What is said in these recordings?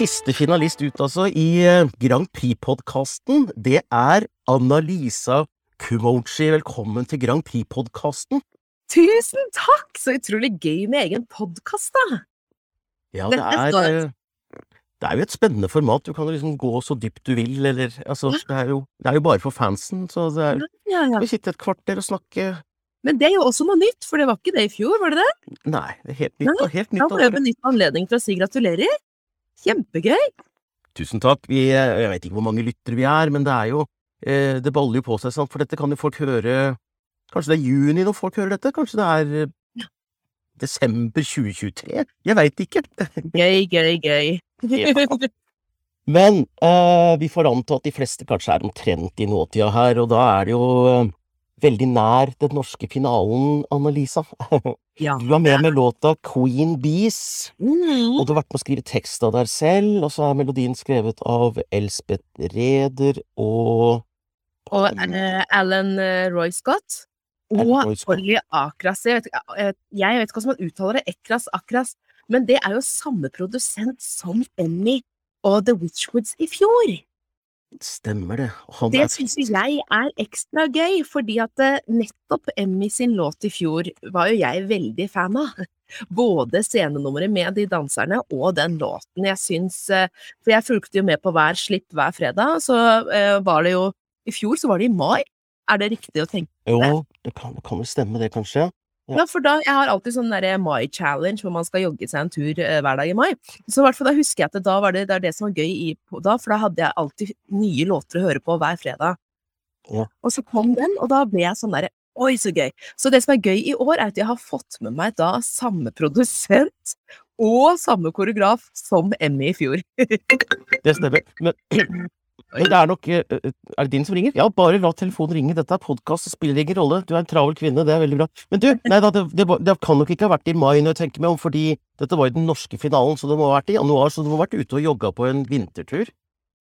Siste finalist ut, altså, i eh, Grand Prix-podkasten, det er Anna-Lisa Kumochi. Velkommen til Grand Prix-podkasten. Tusen takk! Så utrolig gøy med egen podkast, da. Ja, det er eh, Det er jo et spennende format. Du kan jo liksom gå så dypt du vil, eller Altså, det er jo, det er jo bare for fansen, så det er Ja, ja. Vi sitter et kvarter og snakker Men det er jo også noe nytt, for det var ikke det i fjor, var det det? Nei, det er helt nytt, Nei, helt Da nytt. får jeg benytte anledningen til å si gratulerer. Kjempegøy. Tusen takk. Vi, eh, jeg vet ikke hvor mange lyttere vi er, men det er jo eh, Det baller jo på seg, sant, for dette kan jo folk høre Kanskje det er juni når folk hører dette? Kanskje det er desember 2023? Jeg veit ikke. Gøy, gøy, gøy. Ja. Men uh, vi får anta at de fleste kanskje er omtrent i nåtida her, og da er det jo veldig nær den norske finalen, Anna-Lisa. Ja. Du er med med låta Queen Bees. Mm. Og du har vært med å skrive tekst av deg selv, og så er melodien skrevet av Elspeth Reder og Og uh, Alan eh, Roy Scott. Og Olli Akras. Jeg vet, eh, jeg vet ikke hvordan man uttaler det. Ekras, Akras. Men det er jo samme produsent som Emmy og The Witchwoods i fjor. Stemmer det. Han Det syns jeg er ekstra gøy, fordi at eh, nettopp Emmy sin låt i fjor var jo jeg veldig fan av. Både scenenummeret med de danserne og den låten. Jeg syns eh, For jeg fulgte jo med på hver slipp hver fredag, så eh, var det jo I fjor så var det i mai. Er det riktig å tenke? Jo, det kan, det kan vel stemme det, kanskje? Ja. For da, Jeg har alltid sånn mai-challenge hvor man skal jogge seg en tur eh, hver dag i mai. Så hvert da husker jeg at da var det, det er det som var gøy i, da, for da hadde jeg alltid nye låter å høre på hver fredag. Ja. Og så kom den, og da ble jeg sånn derre Oi, så gøy! Så det som er gøy i år, er at jeg har fått med meg da samme produsent og samme koreograf som Emmy i fjor. Det stemmer. Men det er nok eh, Er det din som ringer? Ja, bare la telefonen ringe. Dette er podkast, det spiller ingen rolle. Du er en travel kvinne, det er veldig bra. Men du, nei da, det, det, det kan nok ikke ha vært i mai når jeg tenker meg om, fordi dette var jo den norske finalen, så det må ha vært i januar, så du må ha vært ute og jogga på en vintertur.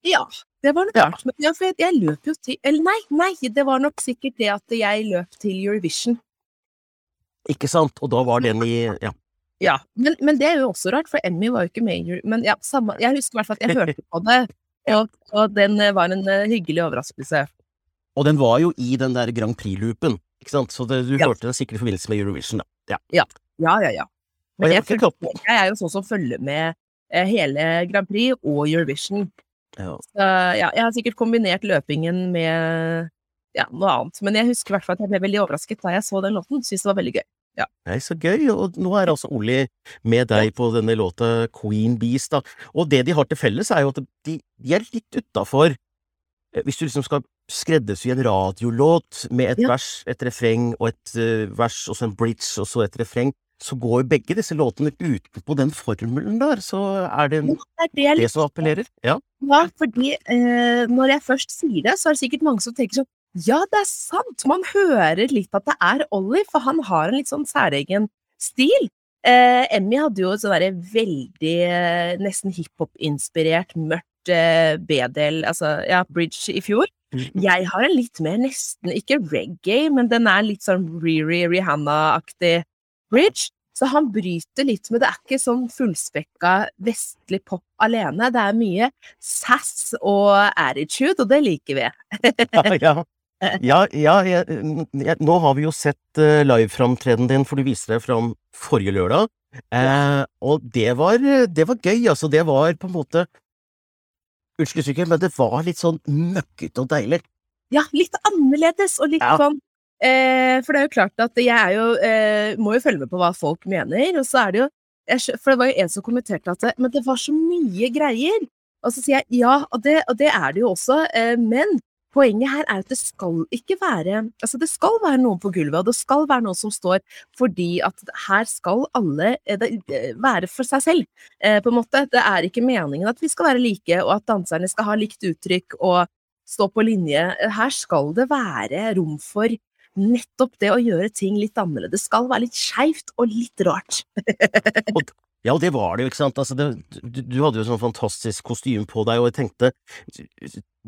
Ja, det var nok Ja. Ja, for jeg, jeg løp jo til Eller nei, nei, det var nok sikkert det at jeg løp til Eurovision. Ikke sant? Og da var den i Ja. Ja, men, men det er jo også rart, for Emmy var jo ikke med i Men ja, samme, jeg husker i hvert fall at jeg hørte på det, og, og den eh, var en eh, hyggelig overraskelse. Og den var jo i den der Grand Prix-loopen, ikke sant? Så det, du Ja. hørte det sikkert i forbindelse med Eurovision, da. Ja. Ja, ja, ja. ja. Men jeg jeg, følger, jeg er jo sånn som følger med eh, hele Grand Prix og Eurovision. Ja. Så ja, jeg har sikkert kombinert løpingen med ja, noe annet. Men jeg husker i hvert fall at jeg ble veldig overrasket da jeg så den låten. Syns det var veldig gøy. Nei, så gøy, og nå er altså Olli med deg på denne låta Queen Beast. da. Og det de har til felles, er jo at de, de er litt utafor eh, Hvis du liksom skal skreddersy en radiolåt med et Ja. vers, et refreng og et uh, vers, og så en bridge, og så et refreng, så går jo begge disse låtene utenpå den formelen der, så er det Det er det det som appellerer. Ja. Ja, fordi eh, når jeg først sier det, så er det sikkert mange som tenker sånn Ja, det er sant! Man hører litt at det er Ollie, for han har en litt sånn særegen stil. Eh, Emmy hadde jo sånn derre veldig eh, nesten hiphop-inspirert, mørkt eh, B-del, altså ja, bridge i fjor. Jeg har en litt mer nesten, ikke reggae, men den er litt sånn Riri Rihanna-aktig bridge. Så han bryter litt med Det er ikke sånn fullspekka vestlig pop alene. Det er mye sass og attitude, og det liker vi. ja, ja. Ja, ja jeg, jeg, nå har vi jo sett uh, liveframtredenen din, for du viste deg fram forrige lørdag. Eh, og det var, det var gøy, altså. Det var på en måte Unnskyld uttrykket, men det var litt sånn møkkete og deilig. Ja, litt annerledes, og litt Ja. sånn eh, For det er jo klart at jeg er jo eh, Må jo følge med på hva folk mener, og så er det jo jeg, For det var jo en som kommenterte at det, Men det var så mye greier. Og så sier jeg ja, og det, og det er det jo også, eh, men Poenget her er at det skal ikke være Altså, det skal være noen på gulvet, og det skal være noen som står fordi at her skal alle eh, eh, være for seg selv, eh, på en måte. Det er ikke meningen at vi skal være like, og at danserne skal ha likt uttrykk og stå på linje. Her skal det være rom for nettopp det å gjøre ting litt annerledes. Det skal være litt skeivt og litt rart. Ja, og det var det jo, ikke sant. Altså, det, du, du hadde jo sånn fantastisk kostyme på deg, og jeg tenkte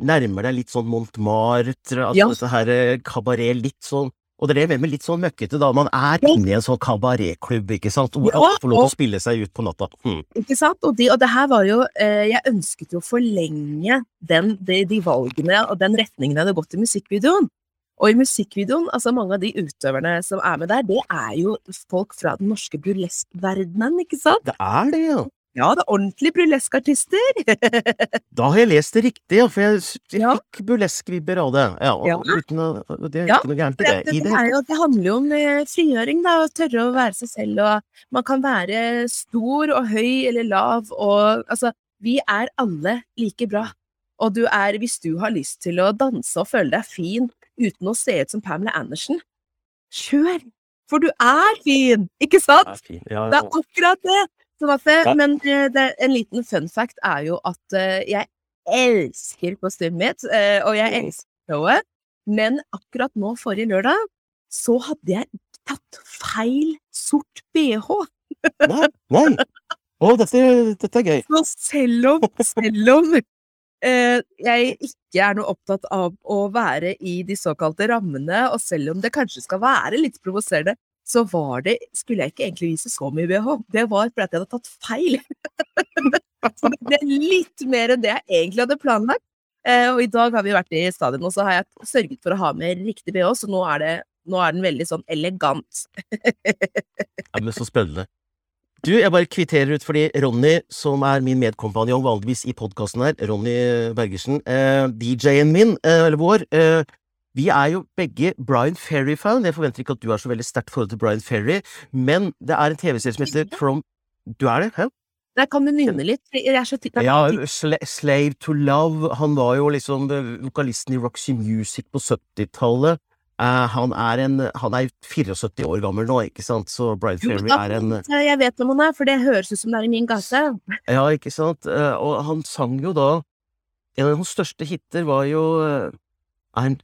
Nærmer deg litt sånn Montmartre, altså Ja. dette her eh, kabaret, litt sånn Og det er litt sånn møkkete da man er Ja. inne i en sånn kabaretklubb, ikke sant, hvor Ja, får lov til å spille seg ut på natta. Hmm. Ikke sant? Og, de, og det her var jo eh, Jeg ønsket jo å forlenge den, de, de valgene og den retningen jeg hadde gått i musikkvideoen. Og i musikkvideoen, altså mange av de utøverne som er med der, det er jo folk fra den norske burleskverdenen, ikke sant? Det er det, ja. Ja, det er ordentlige burleskartister. Da har jeg lest det riktig, for jeg, jeg Ja. fikk burleskvibber av det. Ja, og, Ja. Uten å, det er Ja, ikke noe gærent i det, det. Det, det. er jo, det handler jo om eh, frigjøring, da. Å tørre å være seg selv. Og man kan være stor og høy eller lav. Og altså, vi er alle like bra. Og du er, hvis du har lyst til å danse og føle deg fin uten å se ut som Pamela Andersen, kjør! For du er fin, ikke sant? Er fint. Ja, Det er akkurat det! Sånn at Ja. Men eh, det, en liten fun fact er jo at uh, jeg elsker kostymet mitt, uh, og jeg elsker showet, men akkurat nå forrige lørdag så hadde jeg tatt feil sort bh. Nei, nei. Å, dette, dette er gøy. Så selv om, selv om jeg ikke er noe opptatt av å være i de såkalte rammene, og selv om det kanskje skal være litt provoserende, så var det, skulle jeg ikke egentlig vise så mye BH. Det var fordi jeg hadde tatt feil. det er litt mer enn det jeg egentlig hadde planlagt. Eh, og i dag har vi vært i stadion, og så har jeg sørget for å ha med riktig BH, så nå er, det, nå er den veldig sånn elegant. Ja, men så spennende. Du, jeg bare kvitterer ut fordi Ronny, som er min medkompanjong vanligvis i podkasten her, Ronny Bergersen, eh, DJ-en min, eh, eller vår, eh, vi er jo begge Brian Ferry-fan. Jeg forventer ikke at du har så veldig sterkt forhold til Brian Ferry, men det er en TV-serie som heter From Du er det? Hæ? Der kan du nynne litt. Jeg er så titt- Ja, sl Slave to Love. Han var jo liksom eh, vokalisten i Roxy Music på 70-tallet. Eh, han er en Han er 74 år gammel nå, ikke sant, så Brian Jo, Ferry er en Jeg vet hvem han er, for det høres ut som det er i min gate. Ja, ikke sant? Eh, Og han sang jo da En av hans største hiter var jo eh, han,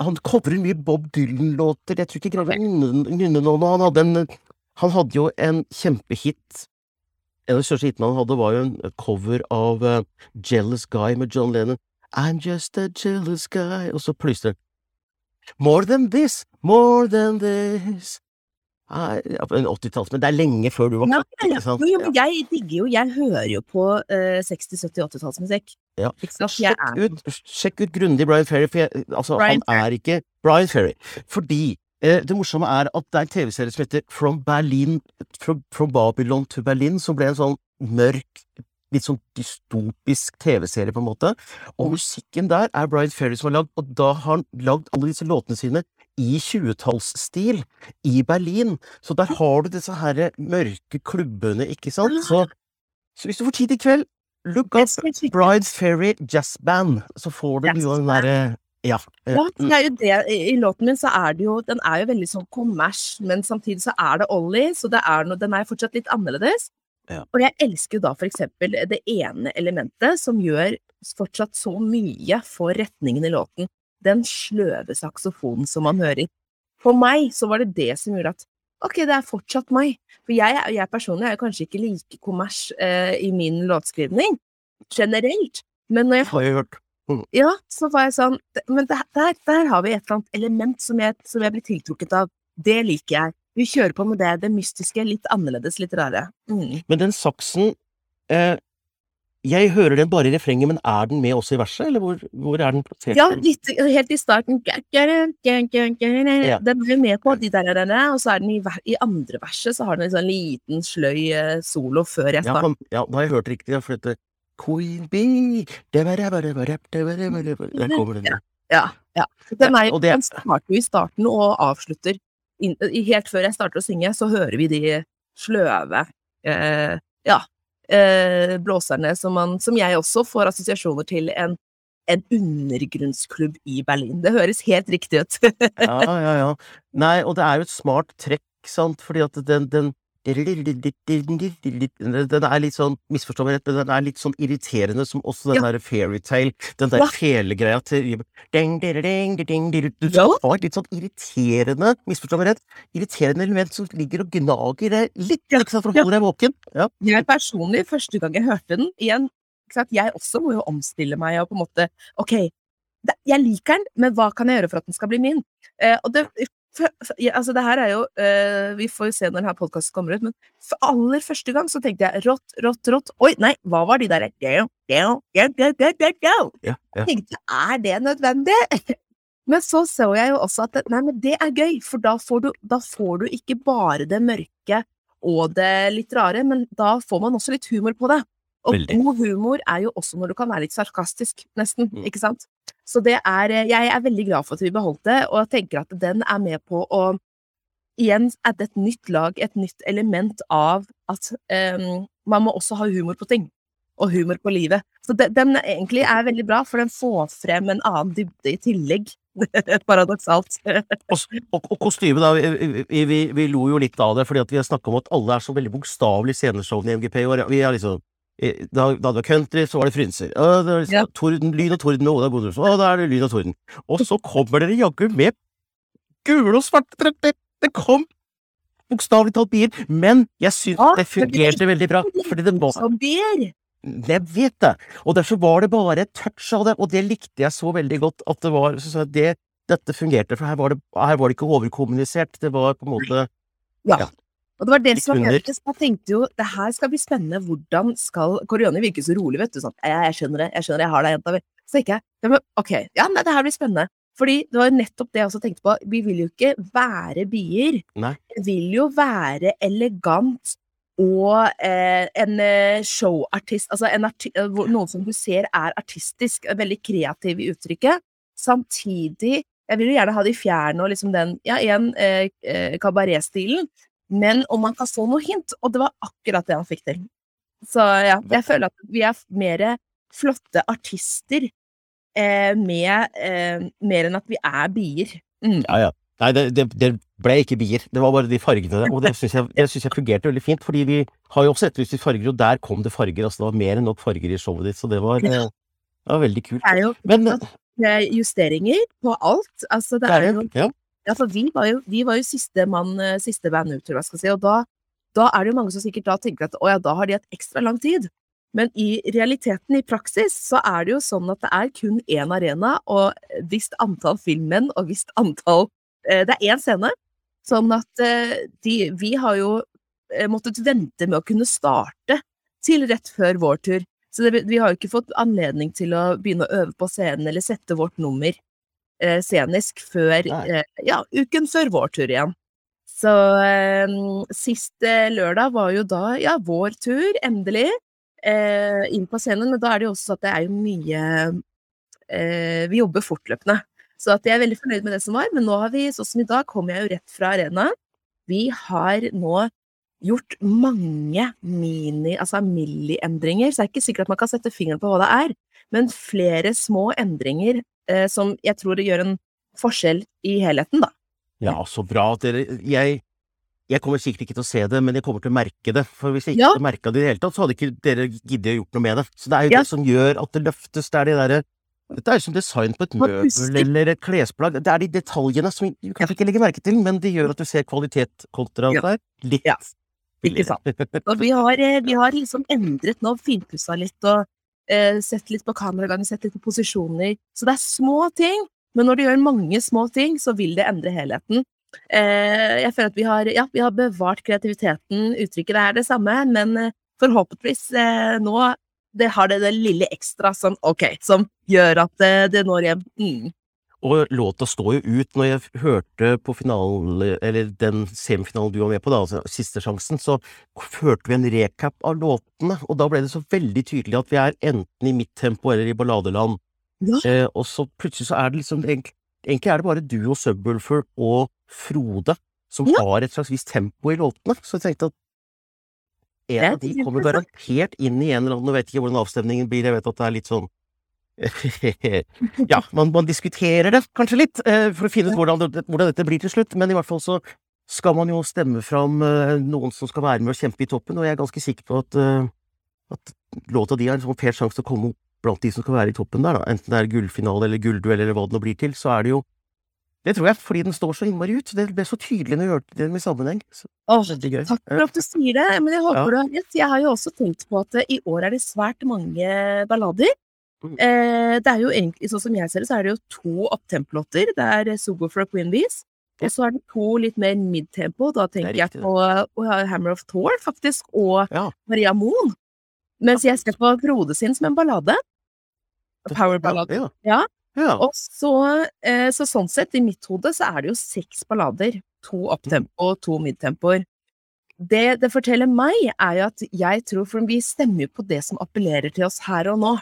han, covrer mye Bob Dylan-låter. Jeg tror ikke jeg greier å nynne noen, Han hadde en Han hadde jo en kjempehit. En av de største hitene han hadde, var jo en cover av uh, Jealous Guy med John Lennon. I'm just a jealous guy. Og så plystrer. More than this, more than this. En 80-talls, men det er lenge før du var Ja, ikke sant? Jo, men jeg digger jo Jeg hører jo på uh, 60-, 70-, 80-tallsmusikk. Ja. Sjekk ut, sjekk ut grundig Brian Ferry, for jeg, altså, Brian han er ikke Brian Ferry. Fordi eh, det morsomme er at det er en TV-serie som heter From Berlin From, From Babylon to Berlin, som ble en sånn mørk, litt sånn dystopisk TV-serie, på en måte. Og musikken der er Brian Ferry som har lagd, og da har han lagd alle disse låtene sine i 20-tallsstil i Berlin. Så der har du disse her mørke klubbene, ikke sant? Så, så hvis du får tid i kveld, look up. Brian Ferry Jazz Band, så får du jo den derre Ja. eh, Ja, mm, det er jo det. I låten min så er det jo Den er jo veldig sånn kommers, men samtidig så er det Ollie, så det er noe, den er fortsatt litt annerledes. Ja. Og jeg elsker jo da for eksempel det ene elementet som gjør fortsatt så mye for retningen i låten. Den sløve saksofonen som man hører. For meg så var det det som gjorde at ok, det er fortsatt meg. For jeg, jeg personlig er jo kanskje ikke like kommers eh, i min låtskrivning generelt, men når jeg har jeg hørt. ja, så var jeg sånn Men der, der, der har vi et eller annet element som jeg, som jeg blir tiltrukket av. Det liker jeg. Vi kjører på med det, det mystiske, litt annerledes, litt rare. Mm. Men den saksen eh, Jeg hører den bare i refrenget, men er den med også i verset, eller hvor, hvor er den plassert? Ja, litt, helt i starten Ja. Den er jo med på de der, og så er den i, i andre verset, så har den en sånn liten, sløy eh, solo før jeg Ja, starter. ja, da har jeg hørt riktig, for dette Queen Bee Der kommer den. ja. Ja. Den, er, den starter jo i starten og avslutter. Helt før jeg starter å synge, så hører vi de sløve eh, ja, eh, blåserne som, man, som jeg også får assosiasjoner til en, en undergrunnsklubb i Berlin. Det høres helt riktig ut. Ja, ja, ja. Nei, og det er jo et smart trekk, sant, fordi at den, den Den er litt sånn, misforstå meg rett, men den er litt sånn irriterende som også den Ja. der fairytale, den der felegreia til ding, ding, ding, Du Ja. har litt sånn irriterende, misforstå meg rett, irriterende element som ligger og gnager deg litt, ikke sant, for å holde deg våken. Ja. Jeg personlig, første gang jeg hørte den, igjen, ikke sant, jeg også må jo omstille meg og på en måte Ok, jeg liker den, men hva kan jeg gjøre for at den skal bli min? Eh, og det, ja, altså det her er jo uh, Vi får se når denne podkasten kommer ut, men for aller første gang så tenkte jeg rått, rått, rått. Oi, nei, hva var de derre? Ja, ja. Jeg tenkte, er det nødvendig? Men så så jeg jo også at det, nei, men det er gøy, for da får, du, da får du ikke bare det mørke og det litt rare, men da får man også litt humor på det. Og Veldig. god humor er jo også når du kan være litt sarkastisk, nesten, Mm. ikke sant? Så det er, eh, jeg er veldig glad for at vi beholdt det, og jeg tenker at den er med på å igjen adde et nytt lag, et nytt element av at um, man må også ha humor på ting. Og humor på livet. Så de, den egentlig er veldig bra, for den får frem en annen dybde i tillegg. Paradoksalt. Og, og, og kostyme, da. Vi, vi, vi, lo jo litt av det, fordi at vi har snakka om at alle er så veldig bokstavelige i sceneshowene i MGP i år. Vi er liksom da, da det var country, så var det frynser. Det liksom, Ja. torden, lyn og torden med Oda Godhus. Og da er det lyn og torden. Og så kommer dere jaggu med gule og svarte drakter! Det kom bokstavelig talt bier. Men jeg syns Ja, det fungerte veldig bra. Fordi det var! Jeg vet det! Og derfor var det bare et touch av det, og det likte jeg så veldig godt. At det var så, så det, Dette fungerte, for her var, det, her var det ikke overkommunisert. Det var på en måte Ja. Ja. Og det var det som var gøyest. Jeg tenkte jo det her skal bli spennende. Hvordan skal Koriani virke så rolig, vet du. Sånn, jeg, jeg skjønner det, jeg skjønner det, jeg har deg, jenta mi. Så tenker jeg ja, men, ok, ja, nei, det her blir spennende. Fordi det var jo nettopp det jeg også tenkte på. Vi vil jo ikke være bier. Nei. Vi vil jo være elegant og eh, en eh, showartist, altså en eh, noen som du ser er artistisk, er veldig kreativ i uttrykket. Samtidig Jeg vil jo gjerne ha de fjerne og liksom den, ja, igjen, eh, eh, kabaretstilen. Men om man kan få noe hint, og det var akkurat det han fikk til. Så ja, jeg føler at vi er mer flotte artister eh, med eh, mer enn at vi er bier. Mm. Ja, ja. Nei, det, det, det ble ikke bier. Det var bare de fargene der. Og det syns jeg, jeg, synes jeg fungerte veldig fint, fordi vi har jo også etterlyst farger, og der kom det farger. Altså, det var mer enn nok farger i showet ditt, så det var, eh, det var veldig kult. Det er jo Men eh, justeringer på alt. Altså, det er jo. Ja. Ja, for vi var jo, vi var jo siste mann, eh, siste band ut, tror jeg skal si, og da, da er det jo mange som sikkert da tenker at å ja, da har de hatt ekstra lang tid. Men i realiteten, i praksis, så er det jo sånn at det er kun én arena og visst antall filmmenn og visst antall eh, Det er én scene. Sånn at eh, de Vi har jo måttet vente med å kunne starte til rett før vår tur. Så det, vi har jo ikke fått anledning til å begynne å øve på scenen eller sette vårt nummer eh, scenisk før eh, ja, uken før vår tur igjen. Så eh, sist lørdag var jo da ja, vår tur, endelig, eh, inn på scenen. Men da er det jo også at det er jo mye eh, Vi jobber fortløpende. Så at jeg er veldig fornøyd med det som var. Men nå har vi, sånn som i dag, kommer jeg jo rett fra arena. Vi har nå gjort mange mini, altså milliendringer, så det er ikke sikkert at man kan sette fingeren på hva det er, men flere små endringer eh, som jeg tror gjør en forskjell i helheten, da. Ja, så bra at dere Jeg, jeg kommer sikkert ikke til å se det, men jeg kommer til å merke det. For hvis jeg ikke Ja. hadde merka det i det hele tatt, så hadde ikke dere giddet å gjort noe med det. Så det er jo Ja. det som gjør at det løftes. Det er de derre Dette er jo som design på et møbel eller et klesplagg. Det er de detaljene som du kanskje ikke legger merke til, men de gjør at du ser kvalitet kontra Ja. det er litt Ja. Ikke sant. Og vi har, eh, vi har liksom endret nå, finpussa litt og eh, sett litt på kameragangen, sett litt på posisjoner. Så det er små ting, men når du gjør mange små ting, så vil det endre helheten. Eh, jeg føler at vi har, ja, vi har bevart kreativiteten, uttrykket er det samme, men eh, forhåpentligvis eh, nå det har det det lille ekstra som okay, som gjør at det, det når hjem. Mm. Og låta står jo ut. Når jeg hørte på finalen, eller den semifinalen du var med på, da, altså Siste sjansen, så hørte vi en recap av låtene, og da ble det så veldig tydelig at vi er enten i midttempo eller i balladeland. Ja. Eh, og så plutselig så er det liksom egentlig, egentlig er det bare du og Subwoolfer og Frode som Ja. har et slags visst tempo i låtene. Så jeg tenkte at en av de kommer garantert inn i en eller annen Nå vet ikke hvordan avstemningen blir, jeg vet at det er litt sånn ja, man, man diskuterer det kanskje litt, eh, for å finne ut hvordan, det, hvordan dette blir til slutt, men i hvert fall så skal man jo stemme fram eh, noen som skal være med og kjempe i toppen, og jeg er ganske sikker på at, eh, at låta di har en sånn fair sjanse til å komme opp blant de som skal være i toppen der, da. Enten det er gullfinale eller gullduell eller hva det nå blir til, så er det jo Det tror jeg, fordi den står så innmari ut. Det ble så tydelig når du hørte det med sammenheng. Så, Åh. Takk for at du sier det, men jeg håper Ja. du har rett. Jeg har jo også tenkt på at i år er det svært mange ballader. Mm. Eh, det er jo egentlig, sånn som jeg ser det, så er det jo to opptemplåter. Det er Sugo for a Queen Bees. Og så er det to litt mer midtempo. Da tenker jeg på Hammer of Thor, faktisk, og Ja. Maria Moen. Mens jeg skal på Frode sin som en ballade. Powerballade. Ja. Ja. ja. Og så, eh, så sånn sett, i mitt hode, så er det jo seks ballader. To opptempo og to midtempoer. Det det forteller meg, er jo at jeg tror For vi stemmer jo på det som appellerer til oss her og nå.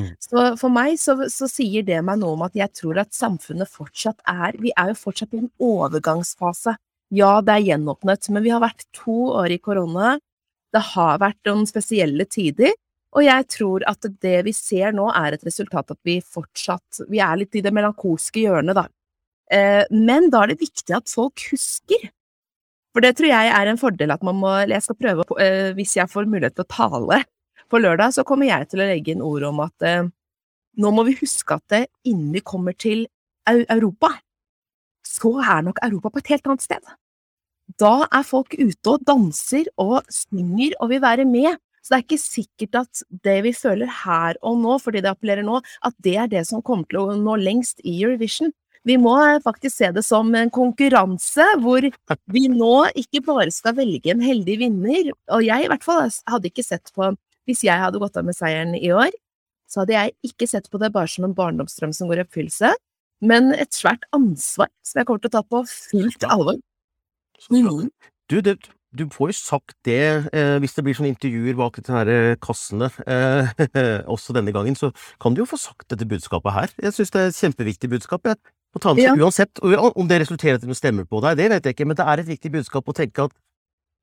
Mm. Så for meg så, så sier det meg noe om at jeg tror at samfunnet fortsatt er Vi er jo fortsatt i en overgangsfase. Ja, det er gjenåpnet, men vi har vært to år i korona. Det har vært noen spesielle tider. Og jeg tror at det vi ser nå, er et resultat at vi fortsatt Vi er litt i det melankolske hjørnet, da. Eh, men da er det viktig at folk husker. For det tror jeg er en fordel at man må Jeg skal prøve, eh, hvis jeg får mulighet til å tale på lørdag, så kommer jeg til å legge inn ord om at eh, nå må vi huske at det, innen vi kommer til Eu Europa, så er nok Europa på et helt annet sted. Da er folk ute og danser og synger og vil være med. Så det er ikke sikkert at det vi føler her og nå, fordi det appellerer nå, at det er det som kommer til å nå lengst i Eurovision. Vi må faktisk se det som en konkurranse hvor vi nå ikke bare skal velge en heldig vinner. Og jeg i hvert fall hadde ikke sett på Hvis jeg hadde gått av med seieren i år, så hadde jeg ikke sett på det bare som en barndomsdrøm som går i oppfyllelse, men et svært ansvar som jeg kommer til å ta på fullt alvor. Mm. Du, det, du får jo sagt det, eh, hvis det blir sånne intervjuer bak disse her eh, kassene, eh, også denne gangen, så kan du jo få sagt dette budskapet her. Jeg synes det er et kjempeviktig budskap, jeg. Å ta med seg, uansett, om det resulterer til at de stemmer på deg, det vet jeg ikke, men det er et viktig budskap å tenke at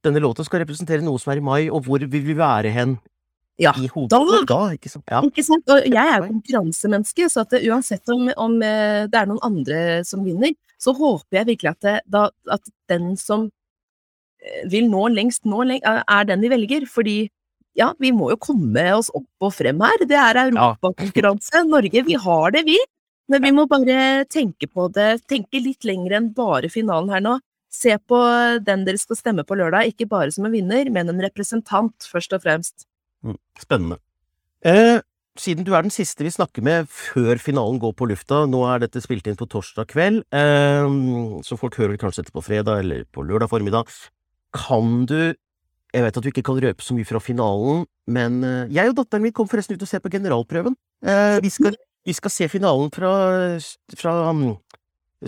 denne låten skal representere noe som er i mai, og hvor vil vi være hen Ja, i hodet da- da, ikke sant? Ja. Ikke sant? Og jeg er konkurransemenneske, så at det, uansett om, om eh, det er noen andre som vinner, så håper jeg virkelig at, det, da, at den som eh, vil nå lengst, nå lengst, er er den de velger. Fordi ja, vi må jo komme oss opp og frem her. Det er europakonkurranse. Norge, vi har det, vi. Men vi må bare tenke på det, tenke litt lenger enn bare finalen her nå. Se på den dere skal stemme på lørdag, ikke bare som en vinner, men en representant, først og fremst. Mm, Spennende. Eh, siden du er den siste vi snakker med før finalen går på lufta, nå er dette spilt inn på torsdag kveld, eh, så folk hører kanskje etter på fredag eller på lørdag formiddag, kan du jeg vet at du ikke kan røpe så mye fra finalen, men eh, jeg og datteren min kom forresten ut og se på generalprøven. Eh, vi, skal, vi skal se finalen fra, fra um,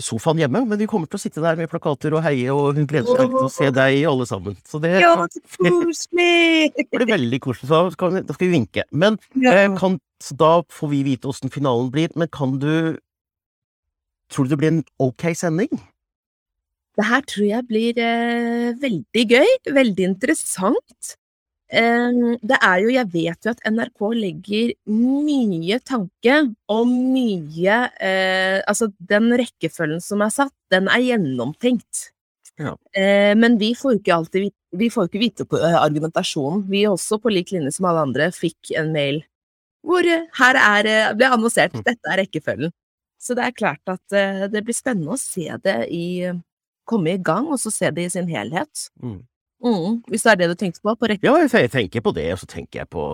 sofaen hjemme, men vi kommer til å sitte der med plakater og heie, og hun gleder seg til å se deg alle sammen. Så det Ja, koselig! blir veldig koselig, så da skal vi, da skal vi vinke. Men Ja. eh, kan, så da får vi vite åssen finalen blir, men kan du Tror du det blir en ok sending? Det her tror jeg blir eh, veldig gøy, veldig interessant. Det er jo, jeg vet jo at NRK legger mye tanke og mye eh, Altså, den rekkefølgen som er satt, den er gjennomtenkt. Ja. Eh, men vi får jo ikke alltid vi får ikke vite på eh, argumentasjonen. Vi også, på lik linje som alle andre, fikk en mail hvor eh, her er, eh, ble annonsert Mm. dette er rekkefølgen. Så det er klart at eh, det blir spennende å se det i komme i gang, og så se det i sin helhet. Mm. Mm, hvis det er det du tenkte på? på rekke. Ja, jeg, tenker på det, og så tenker jeg på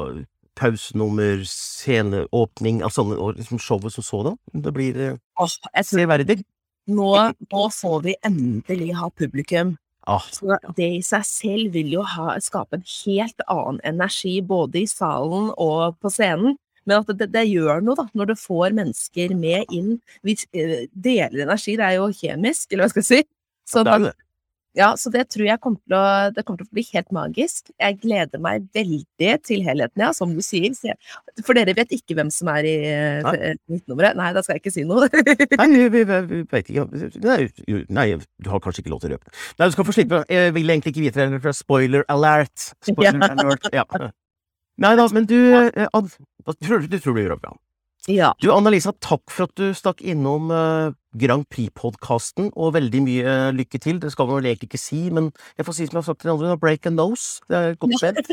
pausenummer, sceneåpning, altså liksom showet som sådan. Det blir tror severdig. nå, nå får vi endelig ha publikum. Ah, Så det i seg selv vil jo ha, skape en helt annen energi, både i salen og på scenen. Men at det, det gjør noe, da, når du får mennesker med inn. Vi eh, deler energi, det er jo kjemisk, eller hva skal jeg si. Så det er det. Ja, så det tror jeg kommer til å, det kommer til å bli helt magisk. Jeg gleder meg veldig til helheten, ja, som du sier. Jeg- For dere vet ikke hvem som er i eh, Nei. eh, midtnummeret? Nei, da skal jeg ikke si noe. Nei, vi, vi, vet ikke nei, du har kanskje ikke lov til å røpe det. Nei, du skal få slippe. Jeg vil egentlig ikke vite det, for spoiler alert. Spoiler Ja. alert, ja. Nei da, men du, eh, Ad, tror du, du tror du gjør det bra. Ja. Du, Annalisa, takk for at du stakk innom eh, Grand Prix-podkasten, og veldig mye eh, lykke til. Det skal man vel egentlig ikke si, men jeg får si som jeg har sagt til de andre, break a nose. Det er godt spill.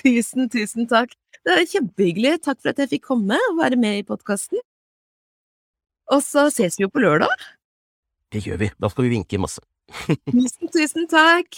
Tusen, tusen takk. Det er kjempehyggelig. Takk for at jeg fikk komme og være med i podkasten. Og så ses vi jo på lørdag. Det gjør vi. Da skal vi vinke masse. Tusen, tusen takk.